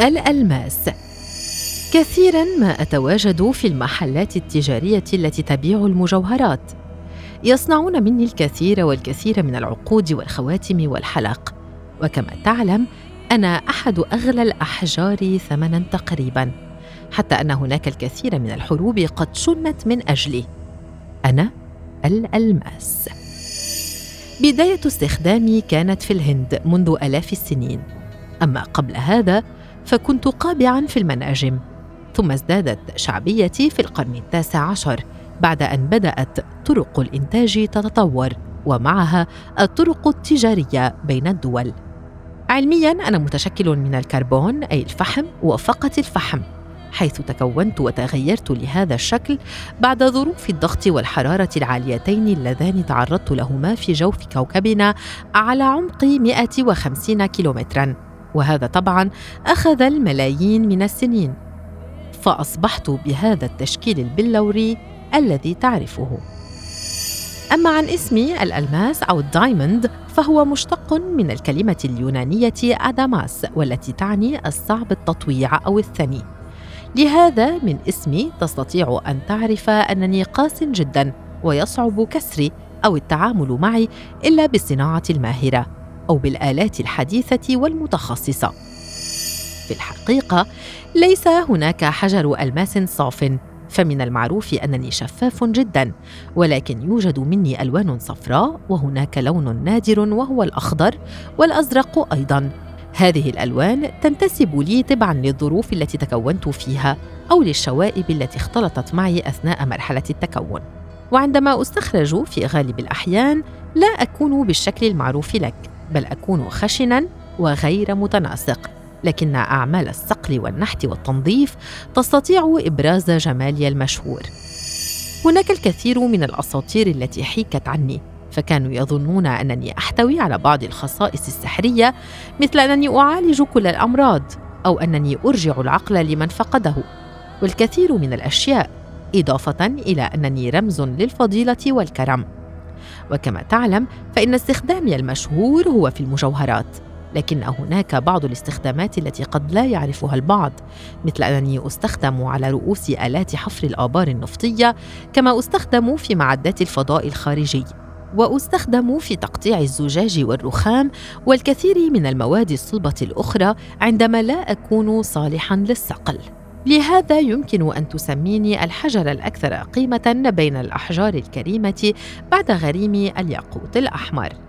الألماس. كثيرا ما أتواجد في المحلات التجارية التي تبيع المجوهرات. يصنعون مني الكثير والكثير من العقود والخواتم والحلق. وكما تعلم أنا أحد أغلى الأحجار ثمنا تقريبا حتى أن هناك الكثير من الحروب قد شنت من أجلي. أنا الألماس. بداية استخدامي كانت في الهند منذ آلاف السنين. أما قبل هذا فكنت قابعا في المناجم ثم ازدادت شعبيتي في القرن التاسع عشر بعد أن بدأت طرق الإنتاج تتطور ومعها الطرق التجارية بين الدول. علميا أنا متشكل من الكربون أي الفحم وفقط الفحم حيث تكونت وتغيرت لهذا الشكل بعد ظروف الضغط والحرارة العاليتين اللذان تعرضت لهما في جوف كوكبنا على عمق 150 كيلومترا. وهذا طبعا أخذ الملايين من السنين. فأصبحت بهذا التشكيل البلوري الذي تعرفه. أما عن اسمي الألماس أو الدايموند فهو مشتق من الكلمة اليونانية أداماس والتي تعني الصعب التطويع أو الثني. لهذا من اسمي تستطيع أن تعرف أنني قاس جدا ويصعب كسري أو التعامل معي إلا بالصناعة الماهرة. أو بالآلات الحديثة والمتخصصة. في الحقيقة ليس هناك حجر ألماس صاف فمن المعروف أنني شفاف جدا ولكن يوجد مني ألوان صفراء وهناك لون نادر وهو الأخضر والأزرق أيضا. هذه الألوان تنتسب لي تبعا للظروف التي تكونت فيها أو للشوائب التي اختلطت معي أثناء مرحلة التكون. وعندما أستخرج في غالب الأحيان لا أكون بالشكل المعروف لك. بل أكون خشنا وغير متناسق لكن أعمال الصقل والنحت والتنظيف تستطيع إبراز جمالي المشهور. هناك الكثير من الأساطير التي حيكت عني، فكانوا يظنون أنني أحتوي على بعض الخصائص السحرية مثل أنني أعالج كل الأمراض أو أنني أرجع العقل لمن فقده، والكثير من الأشياء، إضافة إلى أنني رمز للفضيلة والكرم. وكما تعلم فإن استخدامي المشهور هو في المجوهرات لكن هناك بعض الاستخدامات التي قد لا يعرفها البعض مثل أنني أستخدم على رؤوس آلات حفر الآبار النفطية كما أستخدم في معدات الفضاء الخارجي وأستخدم في تقطيع الزجاج والرخام والكثير من المواد الصلبة الأخرى عندما لا أكون صالحا للصقل. لهذا يمكن أن تسميني الحجر الأكثر قيمة بين الأحجار الكريمة بعد غريم الياقوت الأحمر.